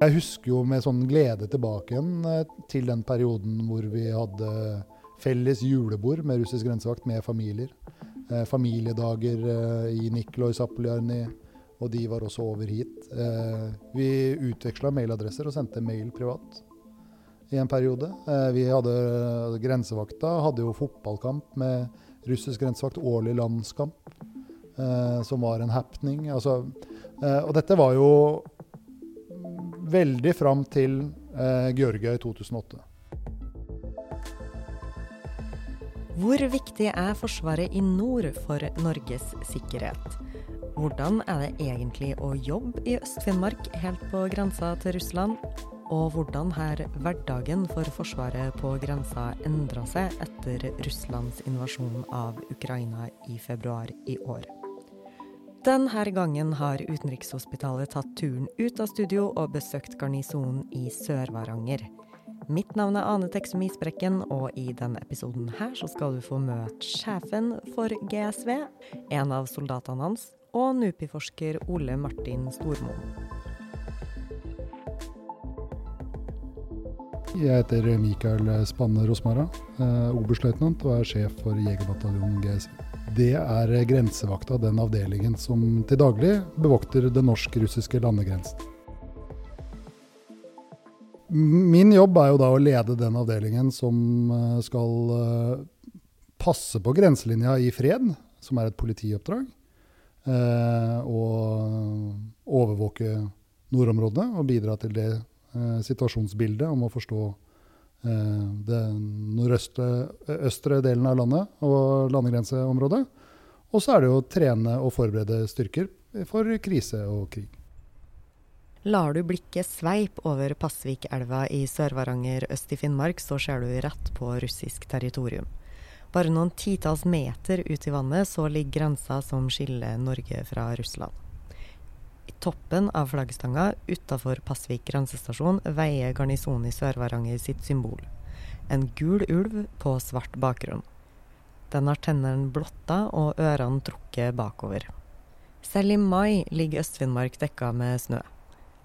Jeg husker jo med sånn glede tilbake igjen eh, til den perioden hvor vi hadde felles julebord med russisk grensevakt med familier. Eh, familiedager eh, i Nikolai Zapoljarny, og de var også over hit. Eh, vi utveksla mailadresser og sendte mail privat i en periode. Eh, vi hadde Grensevakta hadde jo fotballkamp med russisk grensevakt, årlig landskamp, eh, som var en happening. Altså, og dette var jo veldig fram til eh, Georgia i 2008. Hvor viktig er Forsvaret i nord for Norges sikkerhet? Hvordan er det egentlig å jobbe i Øst-Finnmark helt på grensa til Russland? Og hvordan har hverdagen for Forsvaret på grensa endra seg etter Russlands invasjon av Ukraina i februar i år? Denne gangen har Utenrikshospitalet tatt turen ut av studio og besøkt garnisonen i Sør-Varanger. Mitt navn er Ane Teksum Isbrekken, og i denne episoden her så skal du få møte sjefen for GSV, en av soldatene hans, og NUPI-forsker Ole Martin Stormoen. Jeg heter Mikael Spanne Rosmara, eh, oberstløytnant og er sjef for Jegerbataljonen GSV. Det er grensevakta, den avdelingen som til daglig bevokter den norsk-russiske landegrensen. Min jobb er jo da å lede den avdelingen som eh, skal eh, passe på grenselinja i fred, som er et politioppdrag. Eh, og overvåke nordområdene og bidra til det situasjonsbildet om å forstå den nordøstre delen av landet og landegrenseområdet. Og så er det å trene og forberede styrker for krise og krig. Lar du blikket sveip over Pasvikelva i Sør-Varanger øst i Finnmark, så ser du rett på russisk territorium. Bare noen titalls meter ut i vannet så ligger grensa som skiller Norge fra Russland. Toppen av flaggstanga utafor Pasvik grensestasjon veier garnisonen i Sør-Varanger sitt symbol. En gul ulv på svart bakgrunn. Den har tennene blotta og ørene trukket bakover. Selv i mai ligger Øst-Finnmark dekka med snø.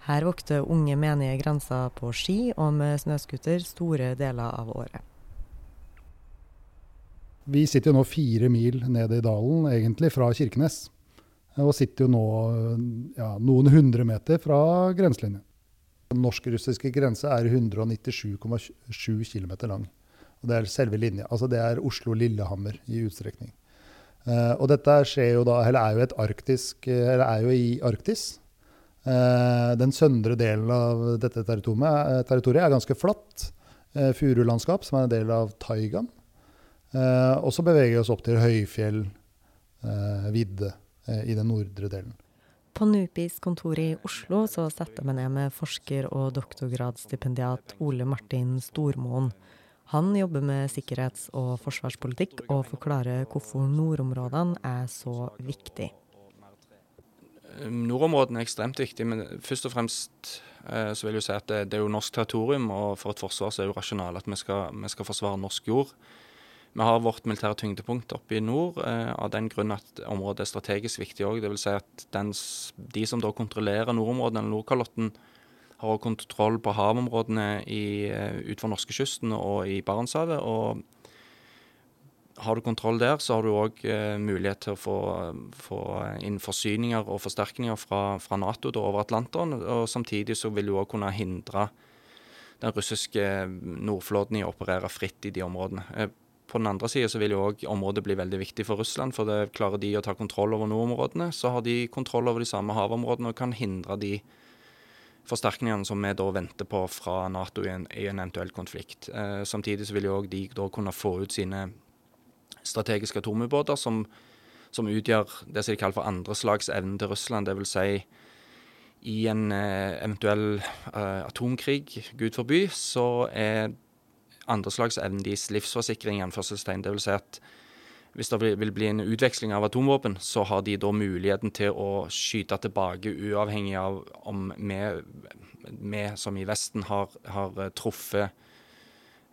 Her vokter unge menige grenser på ski og med snøscooter store deler av året. Vi sitter jo nå fire mil nede i dalen, egentlig fra Kirkenes. Og sitter jo nå ja, noen hundre meter fra grenselinjen. Den norsk-russiske grense er 197,7 km lang. Og det er selve linja. Altså det er Oslo-Lillehammer i utstrekning. Uh, og dette skjer jo da, eller er jo arktisk, eller er jo i Arktis. Uh, den søndre delen av dette territoriet, territoriet er ganske flatt. Uh, furulandskap, som er en del av taigaen. Og så beveger vi oss opp til høyfjell, vidde Eh, i den nordre delen. På NUPIs kontor i Oslo så setter meg ned med forsker og doktorgradsstipendiat Ole Martin Stormoen. Han jobber med sikkerhets- og forsvarspolitikk og forklarer hvorfor nordområdene er så viktig. Nordområdene er ekstremt viktig, men først og fremst eh, så vil jeg si at det, det, er jo norsk territorium. Og for et forsvar så er jo rasjonalt at vi skal, vi skal forsvare norsk jord. Vi har vårt militære tyngdepunkt oppe i nord, eh, av den grunn at området er strategisk viktig òg. Dvs. Si at den, de som da kontrollerer nordområdene, eller Nordkalotten, har kontroll på havområdene i, eh, utenfor norskekysten og i Barentshavet. og har du kontroll der, så har du òg eh, mulighet til å få, få inn forsyninger og forsterkninger fra, fra Nato da, over Atlanteren. Og samtidig så vil du òg kunne hindre den russiske nordflåten i å operere fritt i de områdene. På den andre sida vil jo òg området bli veldig viktig for Russland. For det klarer de å ta kontroll over nordområdene, så har de kontroll over de samme havområdene og kan hindre de forsterkningene som vi da venter på fra Nato i en, i en eventuell konflikt. Eh, samtidig så vil jo òg de da kunne få ut sine strategiske atomubåter, som, som, utgjør det som de kaller for andre slags evne til Russland. Det vil si i en eh, eventuell eh, atomkrig, gud forby, så er andreslagsevnen deres livsforsikring. Det vil si at hvis det vil bli en utveksling av atomvåpen, så har de da muligheten til å skyte tilbake, uavhengig av om vi, vi som i Vesten har, har truffet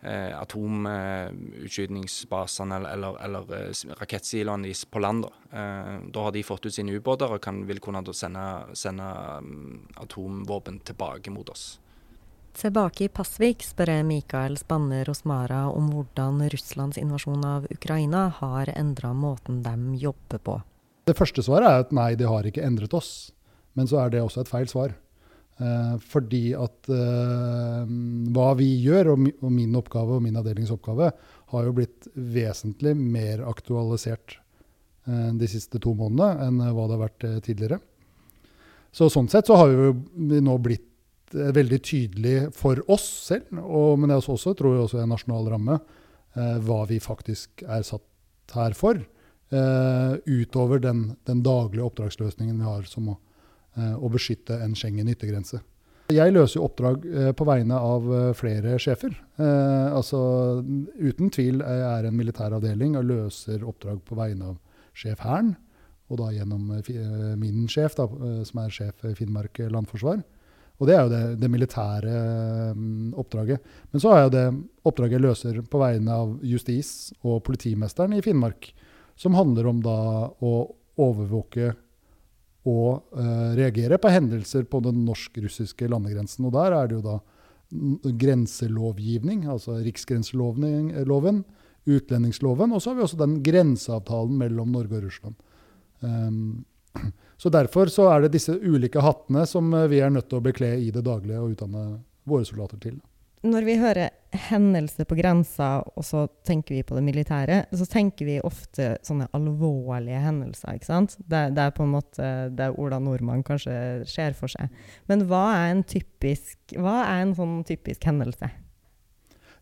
eh, atomutskytningsbasene eller, eller, eller rakettsiloene rakettsiloene på land. Da. Eh, da har de fått ut sine ubåter og kan, vil kunne sende, sende um, atomvåpen tilbake mot oss. Tilbake i Pasvik spør jeg Mikael Spanne Rosmara om hvordan Russlands invasjon av Ukraina har endra måten de jobber på. Det første svaret er at nei, de har ikke endret oss. Men så er det også et feil svar. Eh, fordi at eh, hva vi gjør, og, mi, og, min oppgave og min avdelingsoppgave, har jo blitt vesentlig mer aktualisert eh, de siste to månedene enn hva det har vært eh, tidligere. Så sånn sett så har vi nå blitt eh, veldig tydelig for oss selv, og, men jeg også, tror jeg også er en nasjonal ramme, eh, hva vi faktisk er satt her for. utover den, den daglige oppdragsløsningen vi har som å Eh, å beskytte en Schengen yttergrense. Jeg løser oppdrag eh, på vegne av eh, flere sjefer. altså, uten tvil jeg er en militæravdeling og løser oppdrag på vegne av sjef Hæren. Og da gjennom min sjef, da, som er sjef Finnmark landforsvar. Og det er jo det, det militære um, oppdraget. Men så har jeg det oppdraget jeg løser på vegne av justis- og politimesteren i Finnmark. Som handler om da å overvåke og uh, reagere på hendelser på den norsk-russiske landegrensen. Og der er det jo da grenselovgivning, altså riksgrenseloven, utlendingsloven, og så har vi også den grenseavtalen mellom Norge og Russland. Um, så Derfor så er det disse ulike hattene som vi er nødt til å bekle i det daglige og utdanne våre soldater til når vi hører hendelser på grensa, og så tenker vi på det militære, så tenker vi ofte sånne alvorlige hendelser. ikke sant? Det, det er på en måte det Ola Nordmann kanskje ser for seg. Men hva er en typisk, hva er en sånn typisk hendelse?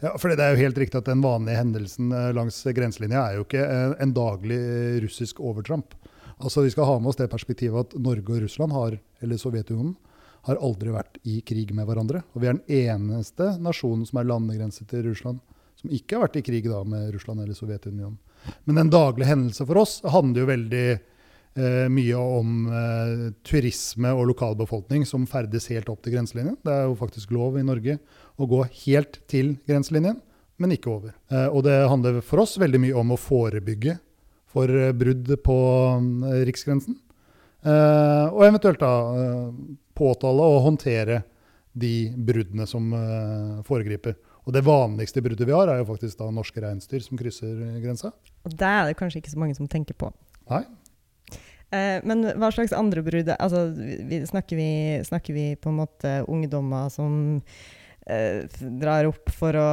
Ja, for Det er jo helt riktig at den vanlige hendelsen eh, langs grenselinja er jo ikke en, en daglig russisk overtramp. Altså Vi skal ha med oss det perspektivet at Norge og Russland har, eller Sovjetunionen har aldri vært i krig med hverandre. Og vi er den eneste nasjonen som er landegrense til Russland, som ikke har vært i krig da med Russland eller Sovjetunionen. Men den daglige hendelse for oss handler jo veldig eh, mye om eh, turisme og lokalbefolkning som ferdes helt opp til grenselinjen. Det er jo faktisk lov i Norge å gå helt til grenselinjen, men ikke over. Eh, og det handler for oss veldig mye om å forebygge for eh, brudd på eh, riksgrensen. Eh, og eventuelt da påtale og håndtere de bruddene som foregriper. Og det vanligste bruddet vi har, er jo faktisk da norske reinsdyr som krysser grensa. Og det er det kanskje ikke så mange som tenker på. Nei. Eh, men hva slags andre brudd altså, vi, snakker, vi, snakker, vi, på en måte ungdommer som drar opp for å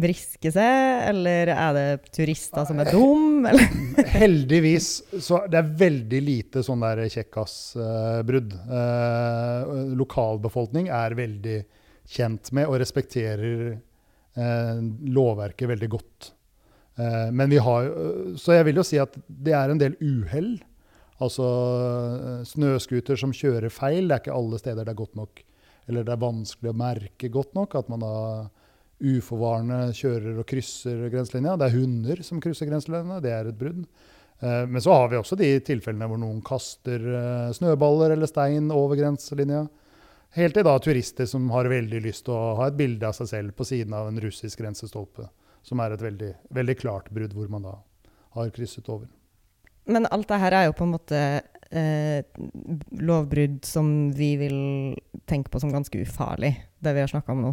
vriske seg, eller er det turister som er dum? Heldigvis så det er veldig lite sånn der kjekkasbrudd. Eh, lokalbefolkning er veldig kjent med og respekterer eh, lovverket veldig godt. Eh, men vi har Så jeg vil jo si at det er en del uhell. Altså eh, snøscooter som kjører feil. Det er ikke alle steder det er godt nok eller det er vanskelig å merke godt nok at man da uforvarende kjører og krysser grenselinja. Det er hunder som krysser grenselinja, det er et brudd. Eh, men så har vi også de tilfellene hvor noen kaster eh, snøballer eller stein over grenselinja. Helt til da turister som har veldig lyst til å ha et bilde av seg selv på siden av en russisk grensestolpe. Som er et veldig, veldig klart brudd hvor man da har krysset over. Men alt det her er jo på en måte eh, lovbrudd som vi vil tenke på som ganske ufarlig, det vi har snakka om nå.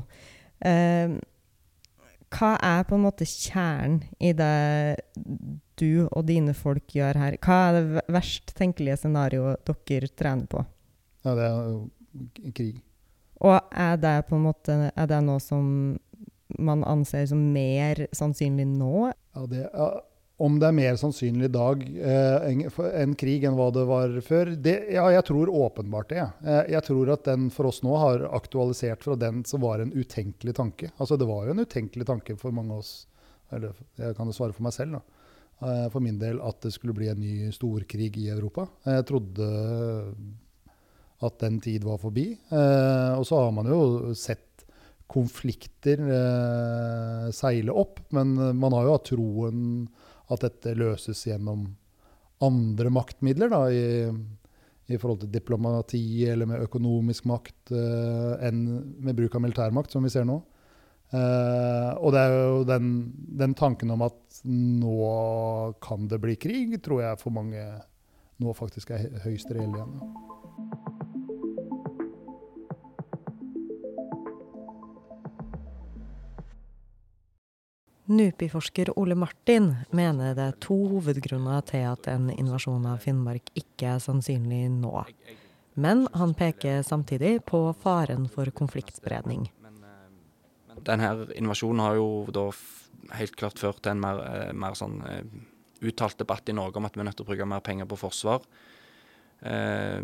Eh, hva er på en måte kjernen i det du og dine folk gjør her? Hva er det verst tenkelige scenarioet dere trener på? Ja, det er jo krig. Og er det på en måte Er det noe som man anser som mer sannsynlig nå? Ja, det, ja, om det er mer sannsynlig i dag eh, enn krig enn hva det var før? Det, ja, jeg tror åpenbart det. Eh, jeg tror at den for oss nå har aktualisert fra den som var en utenkelig tanke. Altså Det var jo en utenkelig tanke for mange av oss, eller jeg kan jo svare for meg selv, da. Eh, for min del, at det skulle bli en ny storkrig i Europa. Jeg trodde at den tid var forbi. Eh, og så har man jo sett konflikter eh, seile opp, men man har jo hatt troen at dette løses gjennom andre maktmidler, da, i, i forhold til diplomati eller med økonomisk makt, uh, enn med bruk av militærmakt, som vi ser nå. Uh, og det er jo den, den, tanken om at nå kan det bli krig, tror jeg for mange nå faktisk er høyst reell igjen. NUPI-forsker Ole Martin mener det er to hovedgrunner til at en invasjon av Finnmark ikke er sannsynlig nå. Men han peker samtidig på faren for konfliktspredning. Denne invasjonen har jo da helt klart ført til en mer, eh, mer sånn eh, uttalt debatt i Norge om at vi er nødt til å bruke mer penger på forsvar. Eh,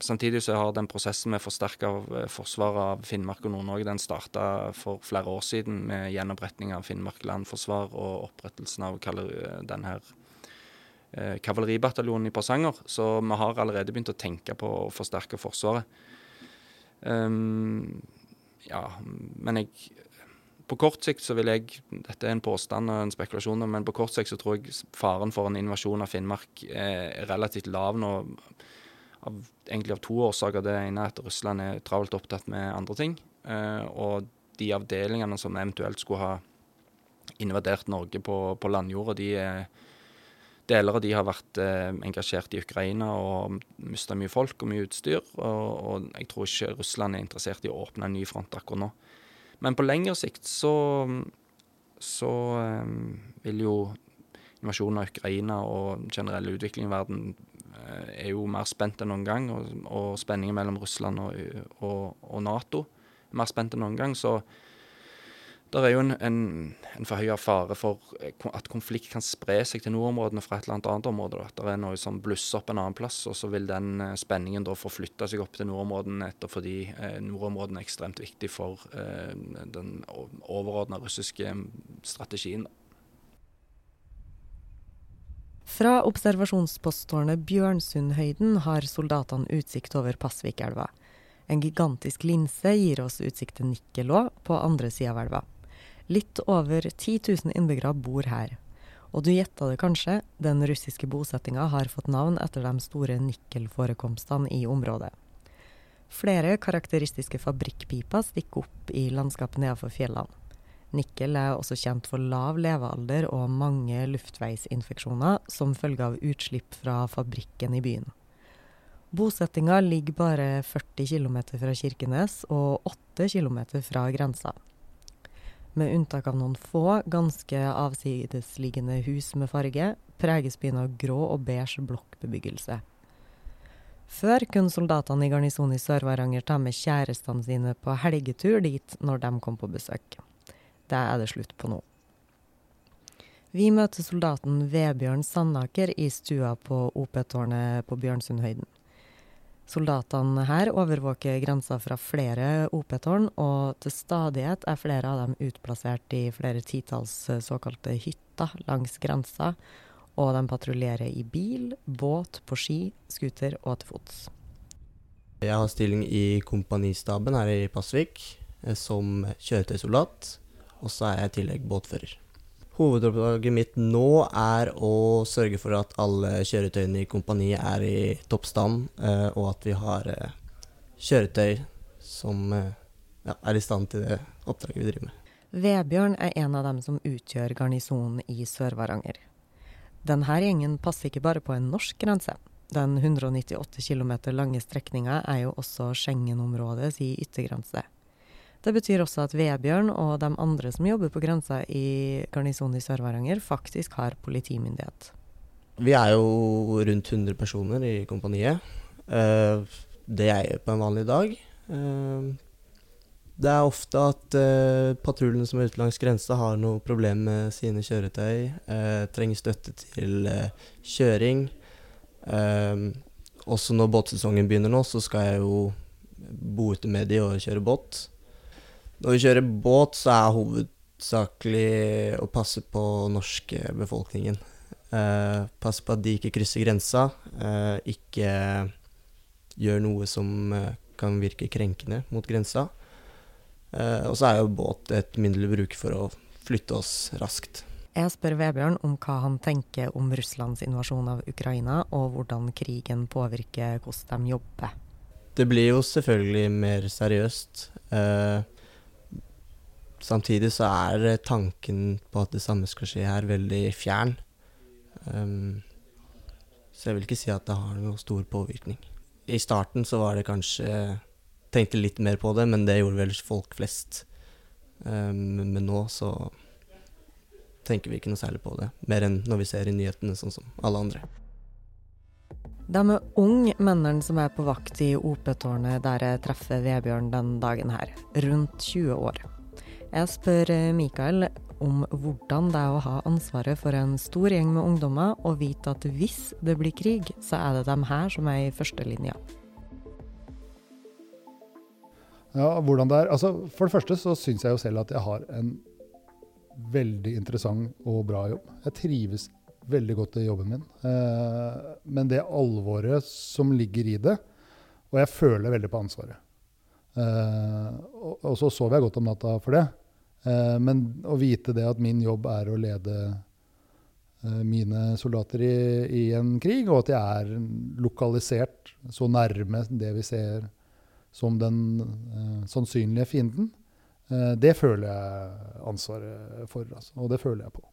samtidig så har den prosessen med forsterka forsvaret forsvar av Finnmark og Nord-Norge den starta for flere år siden med gjenoppretting av Finnmark landforsvar og opprettelsen av den her eh, kavaleribataljonen i Porsanger. Så vi har allerede begynt å tenke på å forsterke Forsvaret. Um, ja, men jeg på kort sikt så vil jeg Dette er en påstand og en spekulasjon, men på kort sikt så tror jeg faren for en invasjon av Finnmark er relativt lav nå. Av, egentlig av to årsaker. Det ene er at Russland er travelt opptatt med andre ting. Eh, og de avdelingene som eventuelt skulle ha invadert Norge på, på landjorda, de er Deler av de har vært eh, engasjert i Ukraina og mista mye folk og mye utstyr. Og, og, jeg tror ikke Russland er interessert i å åpne en ny front akkurat nå. Men på lengre sikt så, så eh, vil jo invasjonen av Ukraina og generell utvikling i verden eh, er jo mer spent enn noen gang. Og, og spenningen mellom Russland og, og, og Nato er mer spent enn noen gang. Så det er jo en, en, en forhøya fare for eh, at konflikt kan spre seg til nordområdene fra et eller annet annet område. At Det er noe som blusser opp en annen plass, og så vil den eh, spenningen da forflytte seg opp til nordområdene etter fordi eh, nordområdene er ekstremt viktig for eh, den overordna russiske mm, strategien. Fra observasjonspostårnet Bjørnsundhøyden har soldatene utsikt over Pasvikelva. En gigantisk linse gir oss utsikt til Nikkelå på andre sida av elva. Litt over 10 000 innbyggere bor her. Og du gjetta det kanskje, den russiske bosettinga har fått navn etter de store nikkelforekomstene i området. Flere karakteristiske fabrikkpiper stikker opp i landskapet nedenfor fjellene. Nikkel er også kjent for lav levealder og mange luftveisinfeksjoner som følge av utslipp fra fabrikken i byen. Bosettinga ligger bare 40 km fra Kirkenes og 8 km fra grensa. Med unntak av noen få, ganske avsidesliggende hus med farge, preges byen av grå og beige blokkbebyggelse. Før kunne soldatene i garnisonen i Sør-Varanger ta med kjærestene sine på helgetur dit når de kom på besøk. Det er det slutt på nå. Vi møter soldaten Vebjørn Sandaker i stua på OP-tårnet på Bjørnsundhøyden. Soldatene her overvåker grensa fra flere OP-tårn, og til stadighet er flere av dem utplassert i flere titalls eh, såkalte hytter langs grensa, og de patruljerer i bil, båt, på ski, scooter og til fots. Jeg har stilling i kompanistaben her i Pasvik eh, som kjøretøysoldat, og så er jeg i tillegg båtfører. Hovedoppdraget mitt nå er å sørge for at alle kjøretøyene i kompaniet er i toppstand, eh, og at vi har eh, kjøretøy som eh, ja, er i stand til det oppdraget vi driver med. Vebjørn er en av dem som utgjør garnisonen i Sør-Varanger. Denne gjengen passer ikke bare på en norsk grense. Den 198 km lange strekninga er jo også Schengen-områdets yttergrense. Det betyr også at Vebjørn og de andre som jobber på grensa i garnisonen i Sør-Varanger, faktisk har politimyndighet. Vi er jo rundt 100 personer i kompaniet. Eh, det jeg gjør på en vanlig dag. Eh, det er ofte at uh, patruljene som er ute langs grensa, har noe problem med sine kjøretøy. Trenger støtte til kjøring. også når båtsesongen begynner nå, så skal jeg jo bo ute med de og kjøre båt. Når vi kjører båt, så er hovedsakelig å passe på norske befolkningen. Eh, passe på at de ikke krysser grensa. Eh, ikke gjør noe som eh, kan virke krenkende mot grensa. Eh, og så er jo båt et middel vi bruker for å flytte oss raskt. Jeg spør Vebjørn om hva han tenker om Russlands invasjon av Ukraina, og hvordan krigen påvirker hvordan de jobber. Det blir jo selvfølgelig mer seriøst. Eh, samtidig så er tanken på at det samme skal skje her, veldig fjern. Um, så jeg vil ikke si at det har noe stor påvirkning. I starten så var det kanskje Tenkte litt mer på det, men det gjorde vel folk flest. Um, men nå så tenker vi ikke noe særlig på det, mer enn når vi ser i nyhetene, sånn som alle andre. Det er med ung mennene som er på vakt i OP-tårnet der jeg treffer Vebjørn den dagen her, rundt 20 år. Jeg spør Mikael om hvordan det er å ha ansvaret for en stor gjeng med ungdommer og vite at hvis det blir krig, så er det dem her som er i førstelinja. Ja, hvordan det er. Altså, for det første så syns jeg jo selv at jeg har en veldig interessant og bra jobb. Jeg trives veldig godt i jobben min. Eh, men det alvoret som ligger i det Og jeg føler veldig på ansvaret. Eh, og, og, så sover jeg godt om natta for det. Eh, men å vite det at min jobb er å lede eh, mine soldater i, i, en krig, og at jeg er lokalisert så nærme det vi ser som den eh, sannsynlige fienden, eh, det føler jeg ansvaret for. Altså, og det føler jeg på.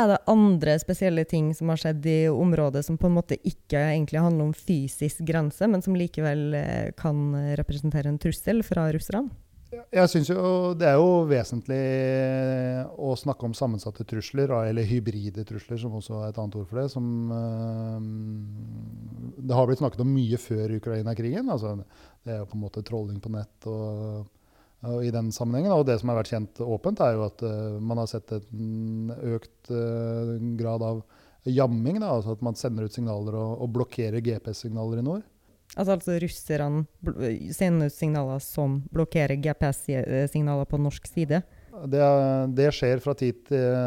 Er det andre spesielle ting som har skjedd i området som på en måte ikke egentlig handler om fysisk grense, men som likevel eh, kan representere en trussel fra russerne? Jeg synes jo Det er jo vesentlig å snakke om sammensatte trusler, eller hybride trusler, som også er et annet ord for det. Som, uh, det har blitt snakket om mye før Ukraina-krigen. Altså, det er jo på en måte trolling på nett og i den sammenhengen. Og det som har vært kjent åpent, er jo at uh, man har sett en økt uh, grad av jamming. Da, altså at man sender ut signaler og, og blokkerer GPS-signaler i nord. Altså, altså russerne sender ut signaler som blokkerer GPS-signaler på norsk side? Det, det, skjer fra tid til,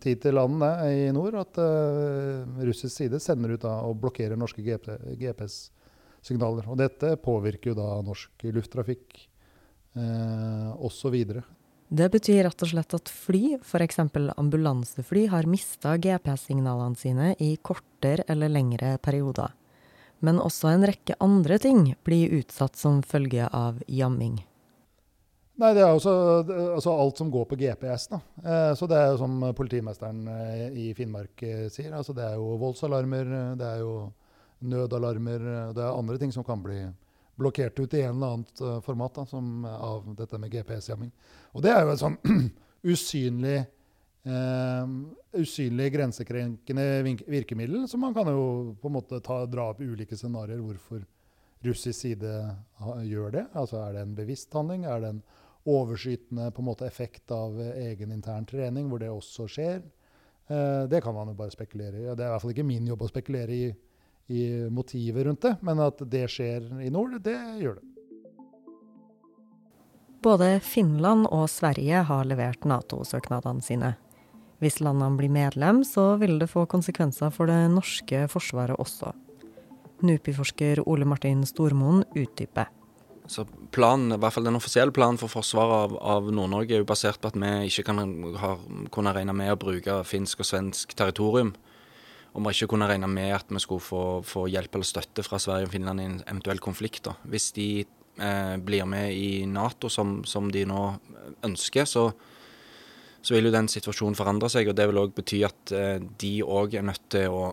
tid til annen i nord. At uh, russisk side sender ut da, og blokkerer norske GPS-signaler. Og dette påvirker jo da norsk lufttrafikk eh, osv. Det betyr rett og slett at fly, f.eks. ambulansefly, har mista GPS-signalene sine i kortere eller lengre perioder. Men også en rekke andre ting blir utsatt som følge av jamming. Nei, det er også altså alt som går på GPS. da. Eh, så det er jo som politimesteren eh, i Finnmark eh, sier. altså Det er jo voldsalarmer, det er jo nødalarmer, det er andre ting som kan bli blokkert ut i en eller annet uh, format da, som, av dette med GPS-jamming. Og det er jo et sånn usynlig, uh, usynlig grensekrenkende virkemiddel. Så man kan jo på en måte ta, dra opp ulike scenarioer hvorfor russisk side gjør det. Altså Er det en bevisst handling? Er det en overskytende en måte effekt av egen intern trening, hvor det også skjer? Uh, det kan man jo bare spekulere i. Det er i hvert fall ikke min jobb å spekulere i i motivet rundt det. Men at det skjer i nord, det gjør det. Både Finland og Sverige har levert Nato-søknadene sine. Hvis landene blir medlem, så vil det få konsekvenser for det norske forsvaret også. NUPI-forsker Ole Martin Stormoen utdyper. Så planen, i hvert fall Den offisielle planen for forsvaret av, av Nord-Norge er jo basert på at vi ikke kan ha, kunne regne med å bruke finsk og svensk territorium om vi ikke kunne regne med at vi skulle få, få, hjelp eller støtte fra Sverige og Finland i en eventuell konflikt. Da. Hvis de eh, blir med i Nato, som, som de nå ønsker, så, så, vil jo den situasjonen forandre seg. og Det vil òg bety at eh, de òg er nødt til å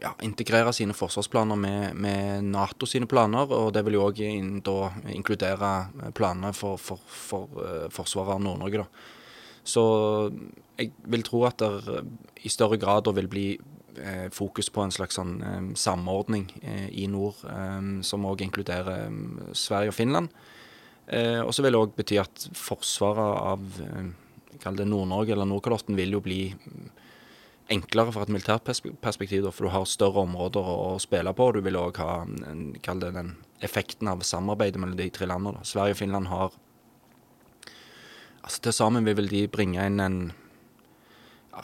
ja, integrere sine forsvarsplaner med, med, Nato sine planer. Og det vil jo òg in, inkludere planene for, for, for uh, forsvaret av Nord-Norge. da. Så jeg vil tro at det i større grad vil bli eh, fokus på en slags sånn, eh, samordning eh, i nord, eh, som òg inkluderer eh, Sverige og Finland. Eh, og så vil det òg bety at forsvaret av Nord-Norge eller Nordkalotten vil jo bli enklere fra et militært perspektiv, for du har større områder å, spille på. og Du vil òg ha det den effekten av samarbeidet mellom de tre landene. Sverige og Finland har altså Til sammen vil de bringe inn en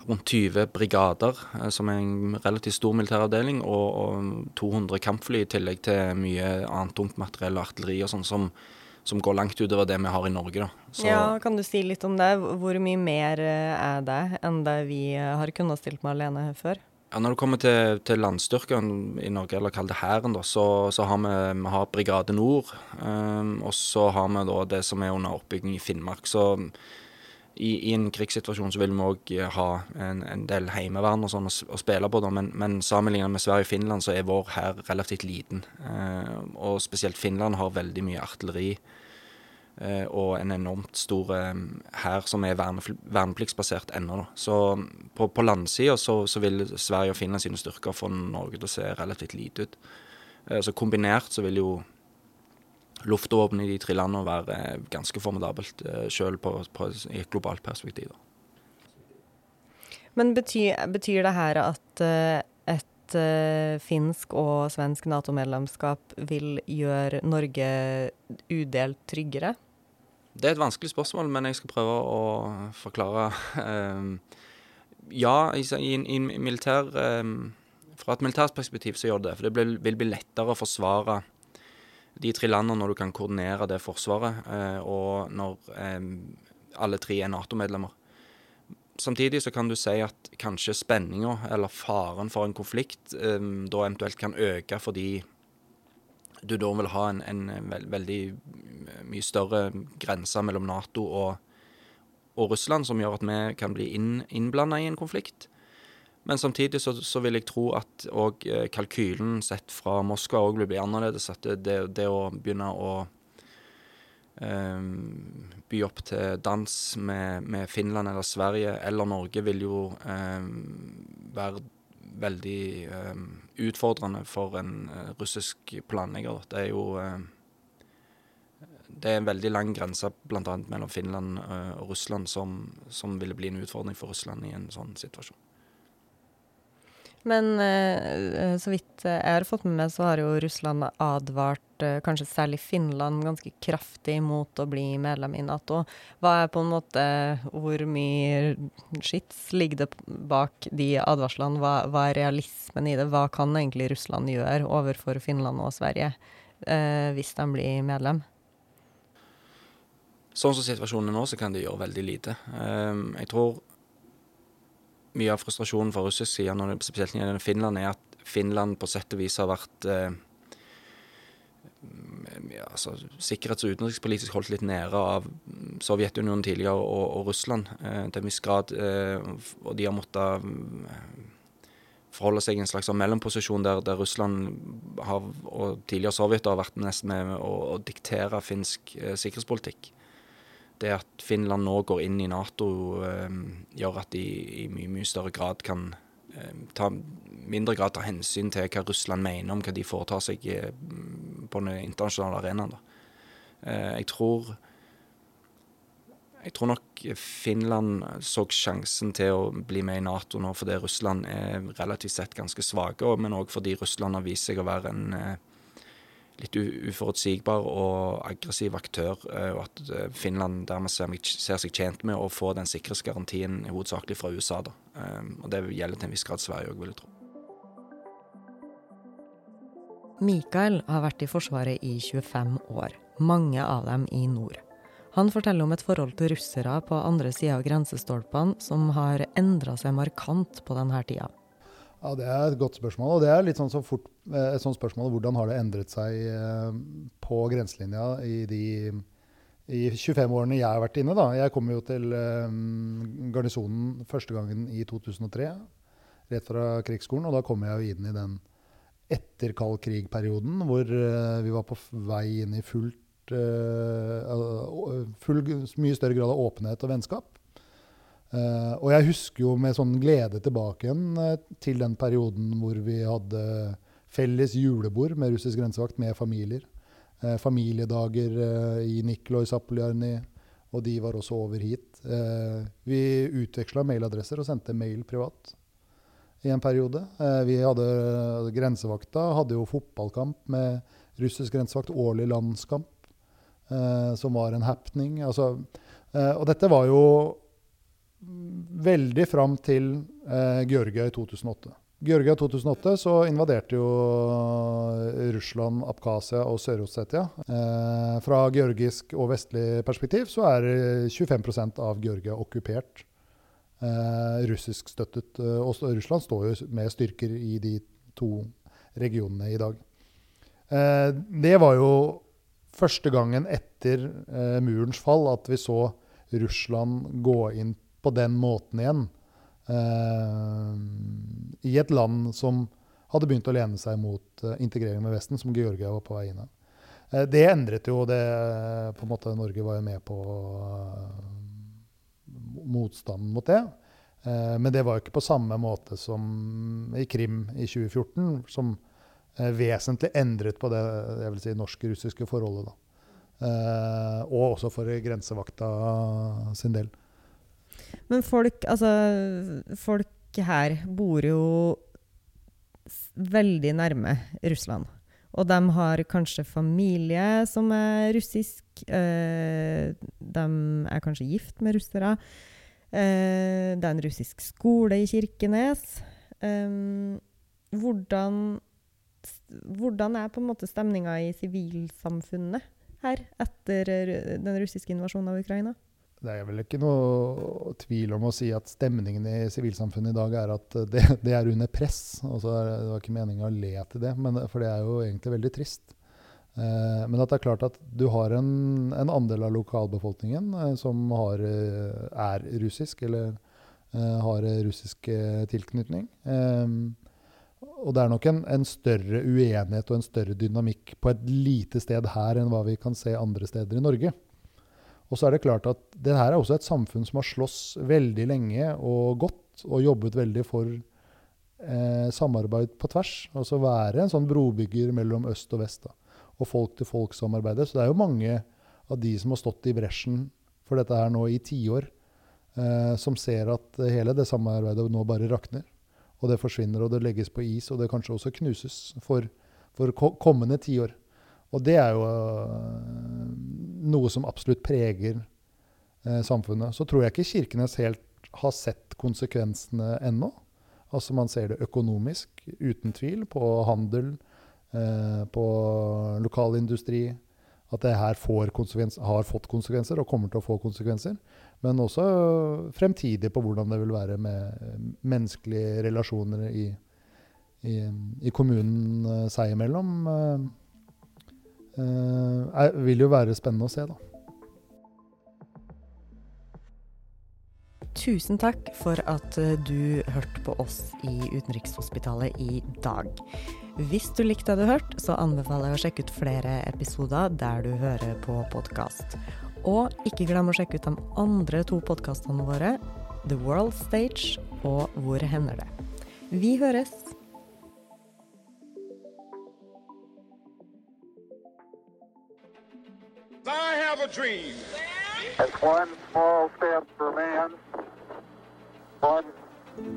rundt 20 brigader, eh, som er en relativt stor militæravdeling, og, og 200 kampfly, i tillegg til mye annet tungt materiell og artilleri og sånn, som, som, går langt utover det vi har i Norge. Da. Så, ja, Kan du si litt om det? Hvor mye mer eh, er det enn det vi har kunnet stilt med alene før? Ja, Når det kommer til, til landstyrken i Norge, eller kall det hæren, så, så, har vi, vi har Brigade Nord. Um, og så har vi da det som er under oppbygging i Finnmark. Så i, i en krigssituasjon så vil vi òg ha en, en, del heimevern og sånn å, å, spille på, da. Men, men sammenlignet med Sverige og Finland så er vår hær relativt liten. Uh, og spesielt Finland har veldig mye artilleri. Eh, og en enormt stor eh, hær som er vernepliktsbasert ennå. Så på, på landsida så, så, vil Sverige og Finland sine styrker få Norge til å se relativt lite ut. Eh, så kombinert så vil jo luftvåpenet i de tre landene være ganske formidabelt, sjøl i et globalt perspektiv. Men betyr, betyr det her at et finsk og svensk Nato-medlemskap vil gjøre Norge udelt tryggere? Det er et vanskelig spørsmål, men jeg skal prøve å forklare. Um, ja, i, i, i militær, um, fra et militært perspektiv så gjør det det. For det vil, bli lettere å forsvare de tre landene når du kan koordinere det forsvaret, uh, og når um, alle tre er Nato-medlemmer. Samtidig så kan du si at kanskje spenninga eller faren for en konflikt da eventuelt kan øke fordi du da vil ha en, en veld, veldig mye større grense mellom Nato og, og, Russland, som gjør at vi kan bli inn, innblanda i en konflikt. Men samtidig så, så vil jeg tro at òg eh, kalkylen sett fra Moskva òg vil bli annerledes. At det, det å begynne å um, by opp til dans med, med, Finland eller Sverige eller Norge vil jo um, være veldig um, utfordrende for en uh, russisk planlegger. Det er jo uh, det er en veldig lang grense bl.a. mellom Finland uh, og Russland som, som, ville bli en utfordring for Russland i en sånn situasjon. Men så vidt jeg har fått med meg, så har jo Russland advart kanskje særlig Finland ganske kraftig mot å bli medlem i Nato. Hva er på en måte Hvor mye skits ligger det bak de advarslene? Hva, hva, er realismen i det? Hva kan egentlig Russland gjøre overfor Finland og Sverige eh, hvis de blir medlem? Sånn som situasjonen er nå, så kan de gjøre veldig lite. Um, jeg tror mye av frustrasjonen fra russisk side, når det, spesielt gjelder Finland, er at Finland på sett og vis har vært eh, ja, altså, sikkerhets- og utenrikspolitisk holdt litt nede av Sovjetunionen tidligere og, og Russland eh, til en viss grad. Eh, og de har måttet forholde seg i en slags mellomposisjon der, der Russland har, og tidligere Sovjet har vært nesten med å, å diktere finsk sikkerhetspolitikk det at Finland nå går inn i Nato, eh, gjør at de i mye, mye større grad kan eh, ta, mindre grad ta hensyn til hva Russland mener om hva de foretar seg eh, på den internasjonale arenaen. Jeg tror jeg tror nok Finland så sjansen til å bli med i Nato nå fordi Russland er relativt sett ganske svake, men òg fordi Russland har vist seg å være en litt uforutsigbar og aggressiv aktør, eh, og at eh, Finland dermed ser seg tjent med å få den sikkerhetsgarantien hovedsakelig fra USA. Da. Ehm, og Det gjelder til en viss grad Sverige òg, vil jeg tro. Mikael har vært i Forsvaret i 25 år, mange av dem i nord. Han forteller om et forhold til russere på andre sida av grensestolpene som har endra seg markant på denne tida. Ja, Det er et godt spørsmål. og det er litt sånn så fort, eh, et sånt spørsmål hvordan har det endret seg eh, på grenselinja i de i 25 årene jeg har vært inne. da. Jeg kom jo til um, garnisonen første gangen i 2003, rett fra krigsskolen. Og da kom jeg jo inn i den etter kald krig-perioden, hvor vi var på vei inn i fullt full, mye større grad av åpenhet og vennskap. Uh, og jeg husker jo med sånn glede tilbake igjen uh, til den perioden hvor vi hadde felles julebord med russisk grensevakt med familier. Uh, familiedager i Nikolai Zapoljarny, og de var også over hit. vi utveksla mailadresser og sendte mail privat i en periode. vi hadde Grensevakta hadde jo fotballkamp med russisk grensevakt, årlig landskamp, som var en happening. Altså, og dette var jo veldig fram til eh, Georgia i 2008. Georgia i 2008 så invaderte jo eh, Russland Abkhasia og Sør-Ossetia. Eh, fra georgisk og vestlig perspektiv så er 25% av Georgia okkupert eh, russiskstøttet. Eh, og Russland står jo med styrker i de to regionene i dag. Eh, det var jo første gangen etter eh, murens fall at vi så Russland gå inn på den måten igjen. Eh, I et land som hadde begynt å lene seg mot uh, integrering med Vesten, som Georgia var på vei inn i. Uh, det endret jo det på en måte Norge var jo med på motstanden mot det. men det var jo ikke på samme måte som i Krim i 2014, som vesentlig endret på det jeg vil si, norsk-russiske forholdet. da. og også for grensevakta sin del. Men folk, altså Folk her bor jo veldig nærme Russland. Og de har kanskje familie som er russisk. Eh, de er kanskje gift med russere. Eh, det er en russisk skole i Kirkenes. Eh, hvordan, hvordan er på en måte stemninga i sivilsamfunnet her etter den russiske invasjonen av Ukraina? Det er vel ikke noe tvil om å si at stemningen i sivilsamfunnet i dag er at det, det er under press. Altså, det var ikke meninga å le til det, men, for det er jo egentlig veldig trist. Eh, men at det er klart at du har en, en andel av lokalbefolkningen eh, som har, eh, er russisk, eller eh, har russisk eh, tilknytning. Eh, og det er nok en, en, større uenighet og en større dynamikk på et lite sted her enn hva vi kan se andre steder i Norge. Og så er det klart at det her er også et samfunn som har slåss veldig lenge og godt og jobbet veldig for eh, samarbeid på tvers. Altså være en sånn brobygger mellom øst og vest. Da. Og folk-til-folk-samarbeidet. Så det er jo mange av de som har stått i bresjen for dette her nå i tiår, eh, som ser at hele det samarbeidet nå bare rakner. Og det forsvinner, og det legges på is, og det kanskje også knuses for, for kommende tiår. Og det er jo noe som absolutt preger eh, samfunnet. Så tror jeg ikke Kirkenes helt har sett konsekvensene ennå. Altså Man ser det økonomisk, uten tvil, på handel, eh, på lokalindustri. At det her har fått konsekvenser og kommer til å få konsekvenser. Men også fremtidig på hvordan det vil være med menneskelige relasjoner i, i, i kommunen seg imellom. Det uh, vil jo være spennende å se, da. Tusen takk for at eh, du hørte på oss i Utenrikshospitalet i dag. Hvis du likte det du hørte, så anbefaler jeg å sjekke ut flere episoder der du hører på podkast. Og ikke glem å sjekke ut de andre to podkastene våre, The World Stage og Hvor hender det? Vi høres! I have a dream. It's one small step for man, one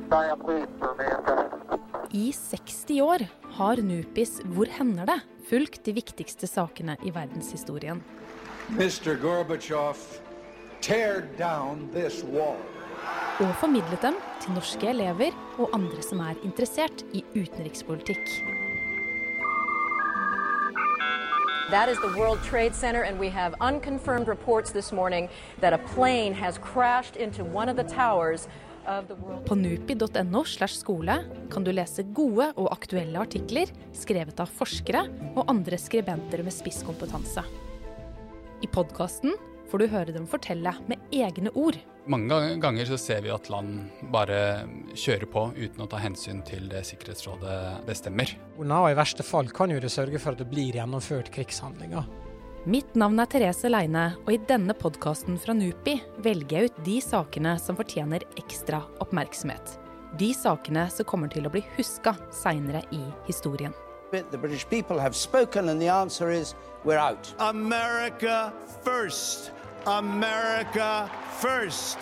giant leap for mankind. I 60 år har Nupis Hvor hender det? fulgt de viktigste sakene i verdenshistorien. Mr. Gorbachev, tear down this wall. Og formidlet dem til norske elever og andre som er interessert i utenrikspolitikk. That is the World Trade Center, and we have unconfirmed reports this morning that a plane has crashed into one of the towers på nupi.no slash skole kan du lese gode og aktuelle artikler skrevet av forskere og andre skribenter med spisskompetanse. I podkasten får du høre dem fortelle med egne ord. Mange ganger så ser vi at land bare kjører på uten å ta hensyn til det Sikkerhetsrådet bestemmer. Og I verste fall kan jo det sørge for at det blir gjennomført krigshandlinger. Mitt navn er Therese Leine, og i denne podkasten fra NUPI velger jeg ut de sakene som fortjener ekstra oppmerksomhet. De sakene som kommer til å bli huska seinere i historien. The British people have spoken, and the answer is we're out. America first. America first.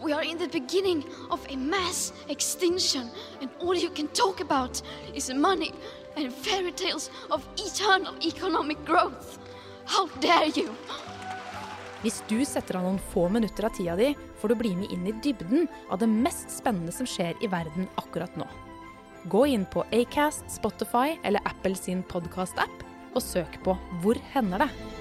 We are in the beginning of a mass extinction, and all you can talk about is money and fairy tales of eternal economic growth. How dare you! Hvis du setter av noen få minutter av tida di, får du bli med inn i dybden av det mest spennende som skjer i verden akkurat nå. Gå inn på Acast, Spotify eller Apple sin podkast-app og søk på Hvor hender det?